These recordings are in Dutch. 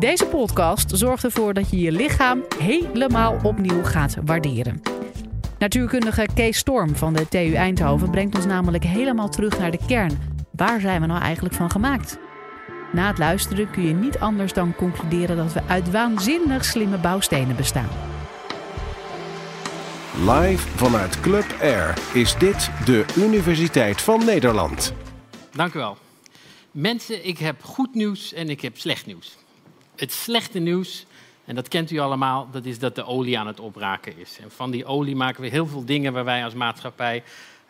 Deze podcast zorgt ervoor dat je je lichaam helemaal opnieuw gaat waarderen. Natuurkundige Kees Storm van de TU Eindhoven brengt ons namelijk helemaal terug naar de kern. Waar zijn we nou eigenlijk van gemaakt? Na het luisteren kun je niet anders dan concluderen dat we uit waanzinnig slimme bouwstenen bestaan. Live vanuit Club Air is dit de Universiteit van Nederland. Dank u wel. Mensen, ik heb goed nieuws en ik heb slecht nieuws. Het slechte nieuws, en dat kent u allemaal, dat is dat de olie aan het opraken is. En van die olie maken we heel veel dingen waar wij als maatschappij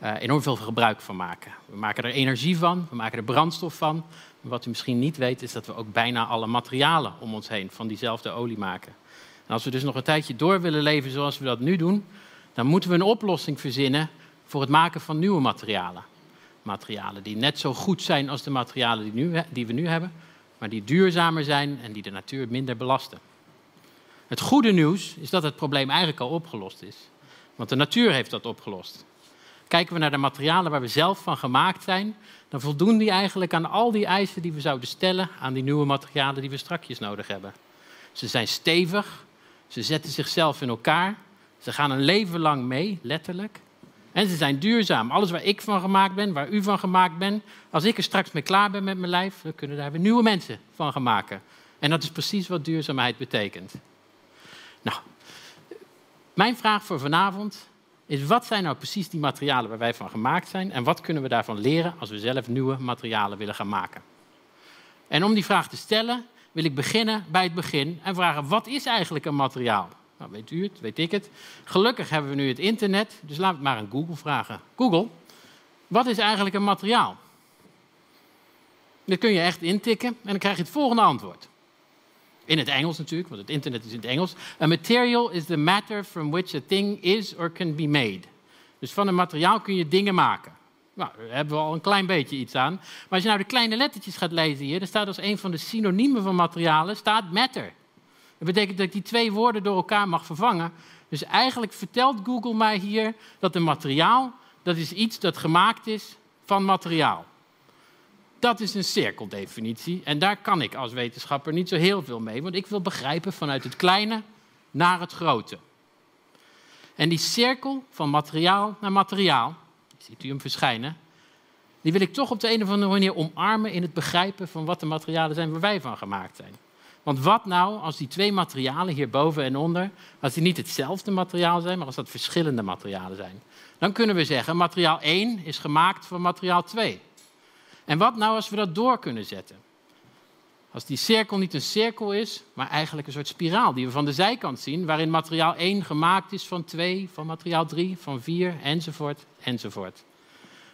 uh, enorm veel gebruik van maken. We maken er energie van, we maken er brandstof van. Wat u misschien niet weet, is dat we ook bijna alle materialen om ons heen van diezelfde olie maken. En als we dus nog een tijdje door willen leven zoals we dat nu doen, dan moeten we een oplossing verzinnen voor het maken van nieuwe materialen. Materialen die net zo goed zijn als de materialen die, nu, die we nu hebben, maar die duurzamer zijn en die de natuur minder belasten. Het goede nieuws is dat het probleem eigenlijk al opgelost is. Want de natuur heeft dat opgelost. Kijken we naar de materialen waar we zelf van gemaakt zijn, dan voldoen die eigenlijk aan al die eisen die we zouden stellen aan die nieuwe materialen die we strakjes nodig hebben. Ze zijn stevig, ze zetten zichzelf in elkaar, ze gaan een leven lang mee, letterlijk. En ze zijn duurzaam. Alles waar ik van gemaakt ben, waar u van gemaakt bent, als ik er straks mee klaar ben met mijn lijf, dan kunnen daar weer nieuwe mensen van gaan maken. En dat is precies wat duurzaamheid betekent. Nou, mijn vraag voor vanavond is wat zijn nou precies die materialen waar wij van gemaakt zijn en wat kunnen we daarvan leren als we zelf nieuwe materialen willen gaan maken? En om die vraag te stellen wil ik beginnen bij het begin en vragen wat is eigenlijk een materiaal? Nou, weet u het, weet ik het. Gelukkig hebben we nu het internet, dus laten we het maar aan Google vragen. Google, wat is eigenlijk een materiaal? Dat kun je echt intikken en dan krijg je het volgende antwoord. In het Engels natuurlijk, want het internet is in het Engels. A material is the matter from which a thing is or can be made. Dus van een materiaal kun je dingen maken. Nou, daar hebben we al een klein beetje iets aan. Maar als je nou de kleine lettertjes gaat lezen hier, dan staat als een van de synoniemen van materialen, staat matter. Dat betekent dat ik die twee woorden door elkaar mag vervangen. Dus eigenlijk vertelt Google mij hier dat een materiaal, dat is iets dat gemaakt is van materiaal. Dat is een cirkeldefinitie en daar kan ik als wetenschapper niet zo heel veel mee, want ik wil begrijpen vanuit het kleine naar het grote. En die cirkel van materiaal naar materiaal, ziet u hem verschijnen, die wil ik toch op de een of andere manier omarmen in het begrijpen van wat de materialen zijn waar wij van gemaakt zijn. Want wat nou als die twee materialen hierboven en onder, als die niet hetzelfde materiaal zijn, maar als dat verschillende materialen zijn? Dan kunnen we zeggen, materiaal 1 is gemaakt van materiaal 2. En wat nou als we dat door kunnen zetten? Als die cirkel niet een cirkel is, maar eigenlijk een soort spiraal die we van de zijkant zien, waarin materiaal 1 gemaakt is van 2, van materiaal 3, van 4, enzovoort, enzovoort.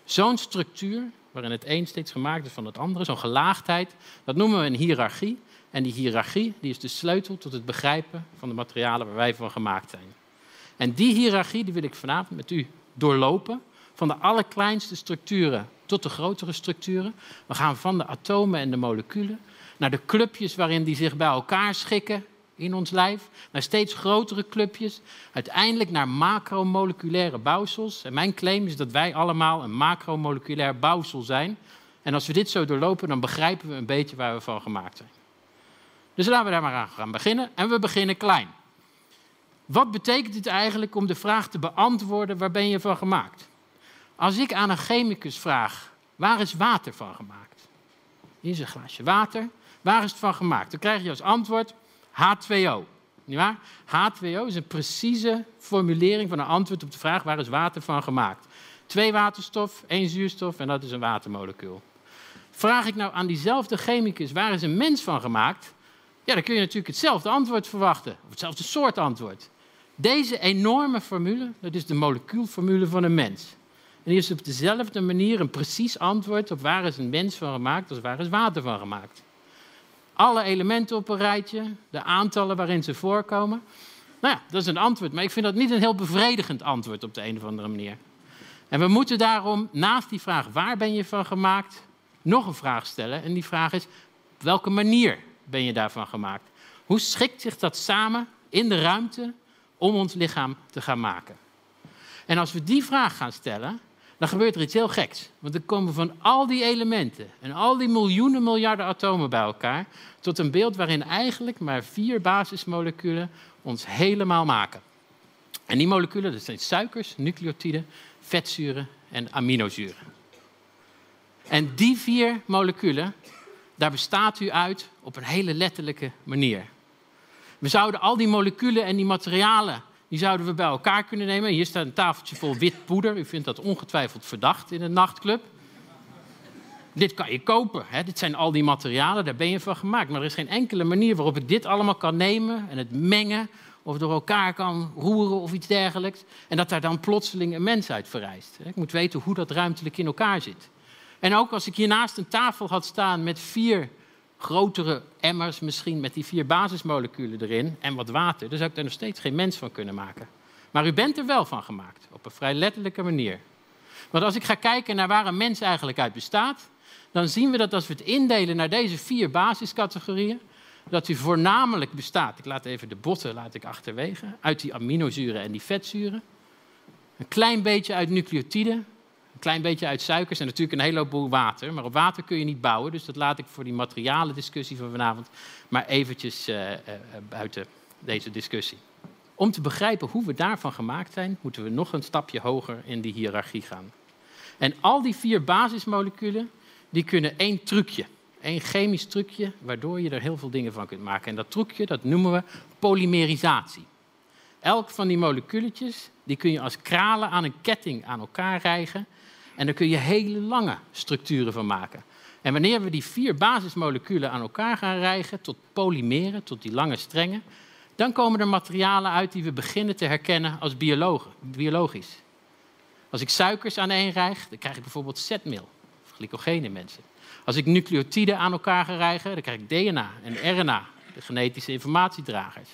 Zo'n structuur, waarin het een steeds gemaakt is van het andere, zo'n gelaagdheid, dat noemen we een hiërarchie. En die hiërarchie die is de sleutel tot het begrijpen van de materialen waar wij van gemaakt zijn. En die hiërarchie die wil ik vanavond met u doorlopen, van de allerkleinste structuren tot de grotere structuren. We gaan van de atomen en de moleculen naar de clubjes waarin die zich bij elkaar schikken in ons lijf, naar steeds grotere clubjes, uiteindelijk naar macromoleculaire bouwsels. En mijn claim is dat wij allemaal een macromoleculair bouwsel zijn. En als we dit zo doorlopen, dan begrijpen we een beetje waar we van gemaakt zijn. Dus laten we daar maar aan gaan beginnen. En we beginnen klein. Wat betekent het eigenlijk om de vraag te beantwoorden, waar ben je van gemaakt? Als ik aan een chemicus vraag, waar is water van gemaakt? Hier is een glaasje water. Waar is het van gemaakt? Dan krijg je als antwoord H2O. Niet waar? H2O is een precieze formulering van een antwoord op de vraag waar is water van gemaakt. Twee waterstof, één zuurstof en dat is een watermolecuul. Vraag ik nou aan diezelfde chemicus waar is een mens van gemaakt? Ja, dan kun je natuurlijk hetzelfde antwoord verwachten, of hetzelfde soort antwoord. Deze enorme formule, dat is de molecuulformule van een mens. En die is op dezelfde manier een precies antwoord op waar is een mens van gemaakt als waar is water van gemaakt. Alle elementen op een rijtje, de aantallen waarin ze voorkomen. Nou ja, dat is een antwoord, maar ik vind dat niet een heel bevredigend antwoord op de een of andere manier. En we moeten daarom naast die vraag waar ben je van gemaakt, nog een vraag stellen. En die vraag is, welke manier ben je daarvan gemaakt? Hoe schikt zich dat samen in de ruimte om ons lichaam te gaan maken? En als we die vraag gaan stellen, dan gebeurt er iets heel geks. Want dan komen van al die elementen en al die miljoenen miljarden atomen bij elkaar tot een beeld waarin eigenlijk maar vier basismoleculen ons helemaal maken. En die moleculen, dat zijn suikers, nucleotiden, vetzuren en aminozuren. En die vier moleculen, daar bestaat u uit op een hele letterlijke manier. We zouden al die moleculen en die materialen, die zouden we bij elkaar kunnen nemen. Hier staat een tafeltje vol wit poeder. U vindt dat ongetwijfeld verdacht in een nachtclub. Dit kan je kopen. Hè? Dit zijn al die materialen, daar ben je van gemaakt. Maar er is geen enkele manier waarop ik dit allemaal kan nemen en het mengen of door elkaar kan roeren of iets dergelijks. En dat daar dan plotseling een mens uit verrijst. Ik moet weten hoe dat ruimtelijk in elkaar zit. En ook als ik hiernaast een tafel had staan met vier grotere emmers, misschien met die vier basismoleculen erin en wat water, dan zou ik daar nog steeds geen mens van kunnen maken. Maar u bent er wel van gemaakt, op een vrij letterlijke manier. Want als ik ga kijken naar waar een mens eigenlijk uit bestaat, dan zien we dat als we het indelen naar deze vier basiscategorieën, dat u voornamelijk bestaat, ik laat even de botten laat ik achterwege, uit die aminozuren en die vetzuren. Een klein beetje uit nucleotiden, een klein beetje uit suikers en natuurlijk een heleboel water. Maar op water kun je niet bouwen, dus dat laat ik voor die materiale discussie van vanavond maar eventjes uh, uh, buiten deze discussie. Om te begrijpen hoe we daarvan gemaakt zijn, moeten we nog een stapje hoger in die hiërarchie gaan. En al die vier basismoleculen, die kunnen één trucje een chemisch trucje waardoor je er heel veel dingen van kunt maken. En dat trucje, dat noemen we polymerisatie. Elk van die moleculetjes, die kun je als kralen aan een ketting aan elkaar rijgen. En daar kun je hele lange structuren van maken. En wanneer we die vier basismoleculen aan elkaar gaan rijgen tot polymeren, tot die lange strengen, dan komen er materialen uit die we beginnen te herkennen als biologisch. Als ik suikers aan één rijg, dan krijg ik bijvoorbeeld zetmeel, glycogeen in mensen. Als ik nucleotiden aan elkaar ga rijgen, dan krijg ik DNA en RNA, de genetische informatiedragers.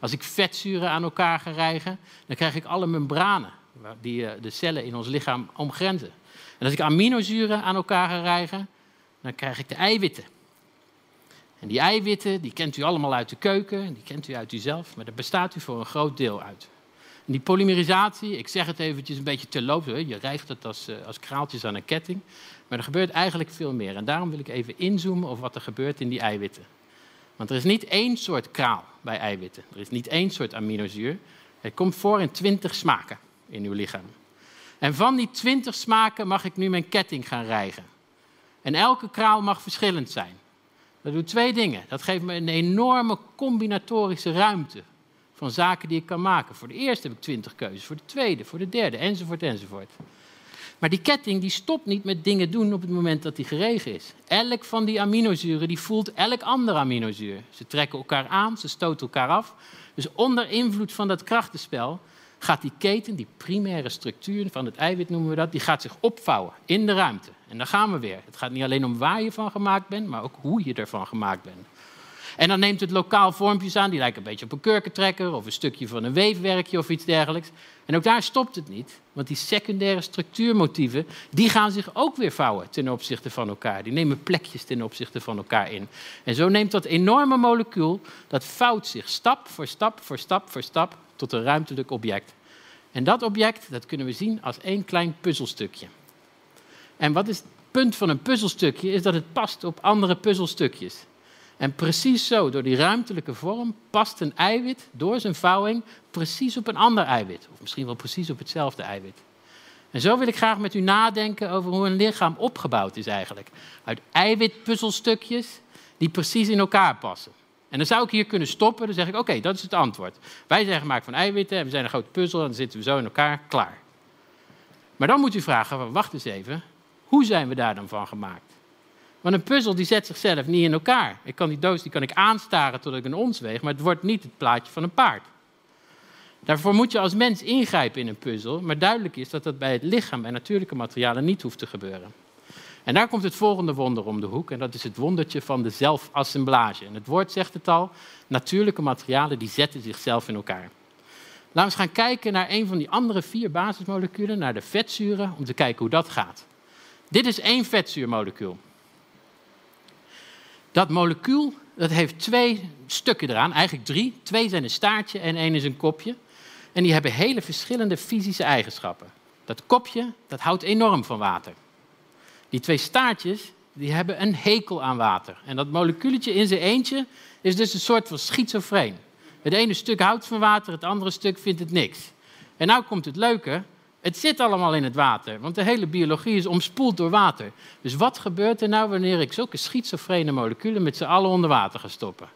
Als ik vetzuren aan elkaar ga rijgen, dan krijg ik alle membranen die eh, de cellen in ons lichaam omgrenzen. En als ik aminozuren aan elkaar ga rijgen, dan krijg ik de eiwitten. En die eiwitten, die kent u allemaal uit de keuken, die kent u uit uzelf, maar daar bestaat u voor een groot deel uit. En die polymerisatie, ik zeg het eventjes een beetje te loop, je rijgt het als, eh, als kraaltjes aan een ketting. Maar er gebeurt eigenlijk veel meer. En daarom wil ik even inzoomen op wat er gebeurt in die eiwitten. Want er is niet één soort kraal bij eiwitten. Er is niet één soort aminozuur. Het komt voor in twintig smaken in uw lichaam. En van die twintig smaken mag ik nu mijn ketting gaan rijgen. En elke kraal mag verschillend zijn. Dat doet twee dingen. Dat geeft me een enorme combinatorische ruimte van zaken die ik kan maken. Voor de eerste heb ik twintig keuzes, voor de tweede, voor de derde, enzovoort, enzovoort. Maar die ketting die stopt niet met dingen doen op het moment dat die geregen is. Elk van die aminozuren die voelt elk ander aminozuur. Ze trekken elkaar aan, ze stoten elkaar af. Dus onder invloed van dat krachtenspel gaat die keten, die primaire structuur van het eiwit noemen we dat, die gaat zich opvouwen in de ruimte. En daar gaan we weer. Het gaat niet alleen om waar je van gemaakt bent, maar ook hoe je ervan gemaakt bent. En dan neemt het lokaal vormpjes aan, die lijken een beetje op een kurkentrekker of een stukje van een weefwerkje of iets dergelijks. En ook daar stopt het niet, want die secundaire structuurmotieven, die gaan zich ook weer vouwen ten opzichte van elkaar. Die nemen plekjes ten opzichte van elkaar in. En zo neemt dat enorme molecuul, dat vouwt zich stap voor stap voor stap voor stap tot een ruimtelijk object. En dat object, dat kunnen we zien als één klein puzzelstukje. En wat is het punt van een puzzelstukje? Is dat het past op andere puzzelstukjes. En precies zo, door die ruimtelijke vorm, past een eiwit door zijn vouwing precies op een ander eiwit. Of misschien wel precies op hetzelfde eiwit. En zo wil ik graag met u nadenken over hoe een lichaam opgebouwd is eigenlijk. Uit eiwitpuzzelstukjes die precies in elkaar passen. En dan zou ik hier kunnen stoppen, dan zeg ik, oké, dat is het antwoord. Wij zijn gemaakt van eiwitten en we zijn een grote puzzel en dan zitten we zo in elkaar, klaar. Maar dan moet u vragen, wacht eens even, hoe zijn we daar dan van gemaakt? Want een puzzel die zet zichzelf niet in elkaar. Ik kan die doos die kan ik aanstaren tot ik een ons weeg, maar het wordt niet het plaatje van een paard. Daarvoor moet je als mens ingrijpen in een puzzel, maar duidelijk is dat dat bij het lichaam en natuurlijke materialen niet hoeft te gebeuren. En daar komt het volgende wonder om de hoek, en dat is het wondertje van de zelfassemblage. En het woord zegt het al, natuurlijke materialen die zetten zichzelf in elkaar. Laten we eens gaan kijken naar een van die andere vier basismoleculen, naar de vetzuren, om te kijken hoe dat gaat. Dit is één vetzuurmolecuul. Dat molecuul dat heeft twee stukken eraan, eigenlijk drie. Twee zijn een staartje en één is een kopje. En die hebben hele verschillende fysische eigenschappen. Dat kopje, dat houdt enorm van water. Die twee staartjes, die hebben een hekel aan water. En dat moleculetje in zijn eentje is dus een soort van schizofreen. Het ene stuk houdt van water, het andere stuk vindt het niks. En nou komt het leuke, het zit allemaal in het water, want de hele biologie is omspoeld door water. Dus wat gebeurt er nou wanneer ik zulke schizofrene moleculen met z'n allen onder water ga stoppen?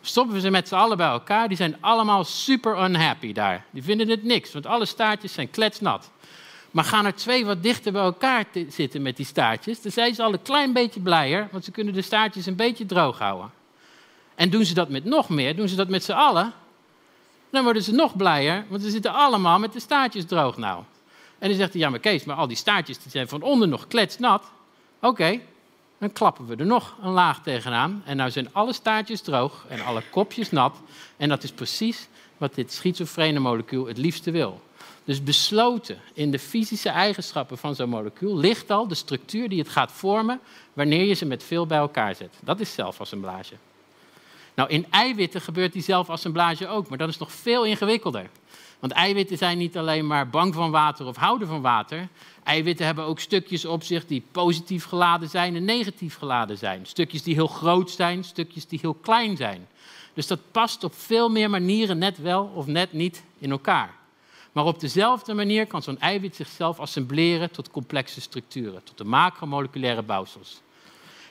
Stoppen we ze met z'n allen bij elkaar, die zijn allemaal super unhappy daar. Die vinden het niks, want alle staartjes zijn kletsnat. Maar gaan er twee wat dichter bij elkaar zitten met die staartjes, dan zijn ze al een klein beetje blijer, want ze kunnen de staartjes een beetje droog houden. En doen ze dat met nog meer, doen ze dat met z'n allen, dan worden ze nog blijer, want ze zitten allemaal met de staartjes droog nou. En dan zegt hij, ja maar Kees, maar al die staartjes die zijn van onder nog kletsnat. Oké, dan klappen we er nog een laag tegenaan. En nou zijn alle staartjes droog en alle kopjes nat. En dat is precies wat dit schizofrene molecuul het liefste wil. Dus besloten in de fysische eigenschappen van zo'n molecuul ligt al de structuur die het gaat vormen wanneer je ze met veel bij elkaar zet. Dat is zelfassemblage. Nou, in eiwitten gebeurt die zelfassemblage ook, maar dat is nog veel ingewikkelder. Want eiwitten zijn niet alleen maar bang van water of houden van water. Eiwitten hebben ook stukjes op zich die positief geladen zijn en negatief geladen zijn. Stukjes die heel groot zijn, stukjes die heel klein zijn. Dus dat past op veel meer manieren net wel of net niet in elkaar. Maar op dezelfde manier kan zo'n eiwit zichzelf assembleren tot complexe structuren, tot de macromoleculaire bouwsels.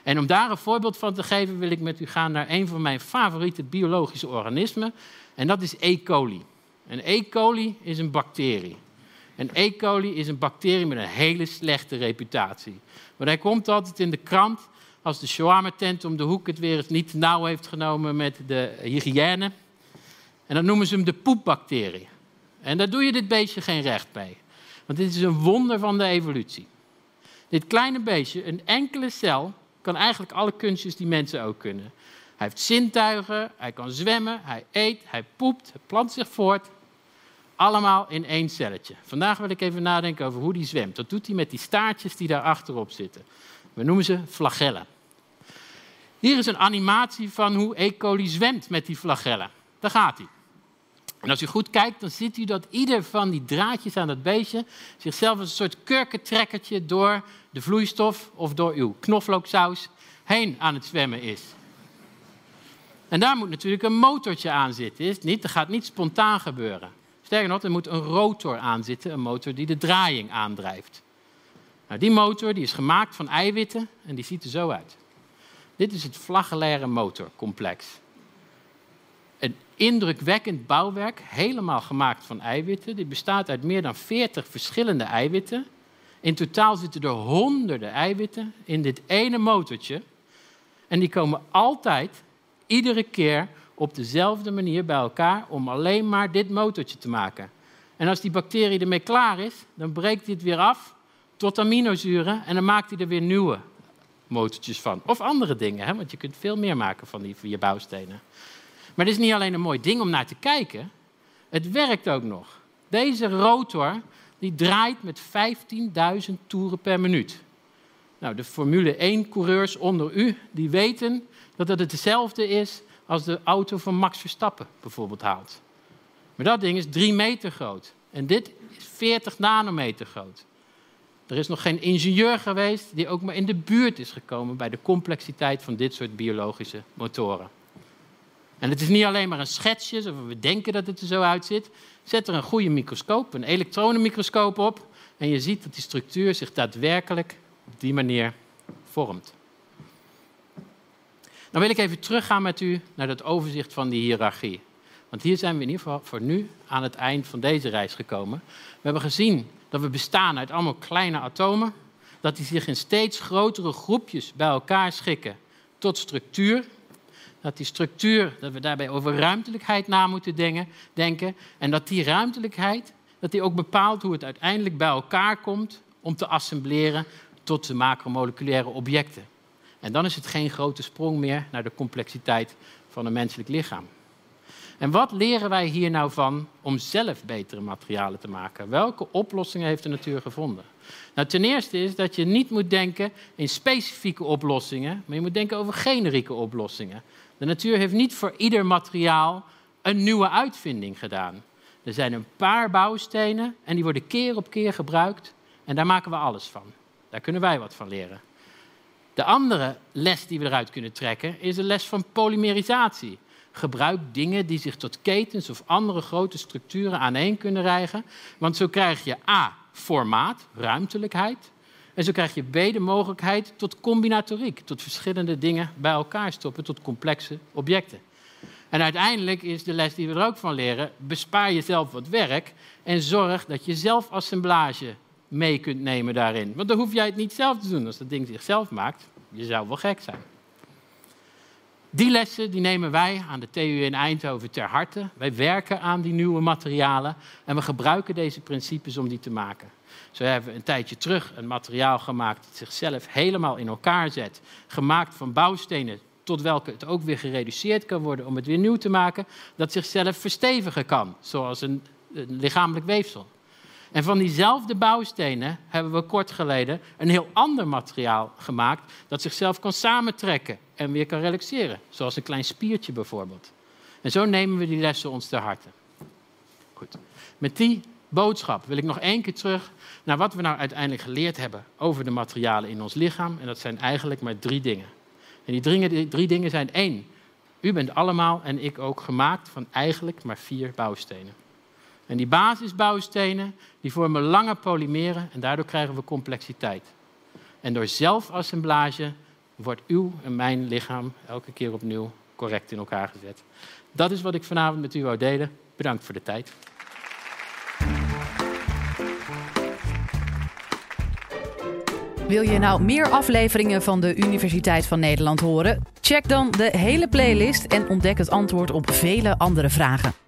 En om daar een voorbeeld van te geven, wil ik met u gaan naar een van mijn favoriete biologische organismen. En dat is E. coli. En E. coli is een bacterie. En E. coli is een bacterie met een hele slechte reputatie. Want hij komt altijd in de krant als de shawarma-tent om de hoek het weer eens niet nauw heeft genomen met de hygiëne. En dan noemen ze hem de poepbacterie. En daar doe je dit beestje geen recht mee. Want dit is een wonder van de evolutie. Dit kleine beestje, een enkele cel, kan eigenlijk alle kunstjes die mensen ook kunnen. Hij heeft zintuigen, hij kan zwemmen, hij eet, hij poept, hij plant zich voort. Allemaal in één celletje. Vandaag wil ik even nadenken over hoe die zwemt. Dat doet hij met die staartjes die daar achterop zitten. We noemen ze flagellen. Hier is een animatie van hoe E. coli zwemt met die flagellen. Daar gaat hij. En als u goed kijkt, dan ziet u dat ieder van die draadjes aan dat beestje zichzelf als een soort kurkentrekkertje door de vloeistof of door uw knoflooksaus heen aan het zwemmen is. En daar moet natuurlijk een motortje aan zitten, niet? Dat gaat niet spontaan gebeuren. Sterker nog, er moet een rotor aan zitten, een motor die de draaiing aandrijft. Nou, die motor die is gemaakt van eiwitten en die ziet er zo uit. Dit is het flagellaire motorcomplex. Indrukwekkend bouwwerk, helemaal gemaakt van eiwitten. Dit bestaat uit meer dan 40 verschillende eiwitten. In totaal zitten er honderden eiwitten in dit ene motortje. En die komen altijd, iedere keer, op dezelfde manier bij elkaar om alleen maar dit motortje te maken. En als die bacterie ermee klaar is, dan breekt het weer af tot aminozuren en dan maakt hij er weer nieuwe motortjes van. Of andere dingen, hè? want je kunt veel meer maken van die vier bouwstenen. Maar het is niet alleen een mooi ding om naar te kijken, het werkt ook nog. Deze rotor die draait met 15.000 toeren per minuut. Nou, de Formule 1-coureurs onder u die weten dat het hetzelfde is als de auto van Max Verstappen bijvoorbeeld haalt. Maar dat ding is 3 meter groot. En dit is 40 nanometer groot. Er is nog geen ingenieur geweest die ook maar in de buurt is gekomen bij de complexiteit van dit soort biologische motoren. En het is niet alleen maar een schetsje, zoals we denken dat het er zo uitziet. Zet er een goede microscoop, een elektronenmicroscoop op. En je ziet dat die structuur zich daadwerkelijk op die manier vormt. Dan wil ik even teruggaan met u naar het overzicht van die hiërarchie. Want hier zijn we in ieder geval voor nu aan het eind van deze reis gekomen. We hebben gezien dat we bestaan uit allemaal kleine atomen. Dat die zich in steeds grotere groepjes bij elkaar schikken tot structuur. Dat die structuur, dat we daarbij over ruimtelijkheid na moeten denken. En dat die ruimtelijkheid, dat die ook bepaalt hoe het uiteindelijk bij elkaar komt om te assembleren tot de macromoleculaire objecten. En dan is het geen grote sprong meer naar de complexiteit van een menselijk lichaam. En wat leren wij hier nou van om zelf betere materialen te maken? Welke oplossingen heeft de natuur gevonden? Nou, ten eerste is dat je niet moet denken in specifieke oplossingen, maar je moet denken over generieke oplossingen. De natuur heeft niet voor ieder materiaal een nieuwe uitvinding gedaan. Er zijn een paar bouwstenen en die worden keer op keer gebruikt. En daar maken we alles van. Daar kunnen wij wat van leren. De andere les die we eruit kunnen trekken is een les van polymerisatie. Gebruik dingen die zich tot ketens of andere grote structuren aaneen kunnen rijgen. Want zo krijg je A, formaat, ruimtelijkheid. En zo krijg je B, de mogelijkheid tot combinatoriek, tot verschillende dingen bij elkaar stoppen, tot complexe objecten. En uiteindelijk is de les die we er ook van leren, bespaar jezelf wat werk en zorg dat je zelf assemblage mee kunt nemen daarin. Want dan hoef jij het niet zelf te doen. Als dat ding zichzelf maakt, je zou wel gek zijn. Die lessen die nemen wij aan de TU in Eindhoven ter harte. Wij werken aan die nieuwe materialen en we gebruiken deze principes om die te maken. Zo hebben we een tijdje terug een materiaal gemaakt dat zichzelf helemaal in elkaar zet. Gemaakt van bouwstenen tot welke het ook weer gereduceerd kan worden om het weer nieuw te maken. Dat zichzelf verstevigen kan, zoals een, een lichamelijk weefsel. En van diezelfde bouwstenen hebben we kort geleden een heel ander materiaal gemaakt dat zichzelf kan samentrekken en weer kan relaxeren, zoals een klein spiertje bijvoorbeeld. En zo nemen we die lessen ons ter harte. Goed. Met die boodschap wil ik nog één keer terug naar wat we nou uiteindelijk geleerd hebben over de materialen in ons lichaam. En dat zijn eigenlijk maar drie dingen. En die drie, die drie dingen zijn één. U bent allemaal en ik ook gemaakt van eigenlijk maar vier bouwstenen. En die basisbouwstenen die vormen lange polymeren en daardoor krijgen we complexiteit. En door zelfassemblage wordt uw en mijn lichaam elke keer opnieuw correct in elkaar gezet. Dat is wat ik vanavond met u wou delen. Bedankt voor de tijd. Wil je nou meer afleveringen van de Universiteit van Nederland horen? Check dan de hele playlist en ontdek het antwoord op vele andere vragen.